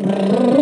Rrr.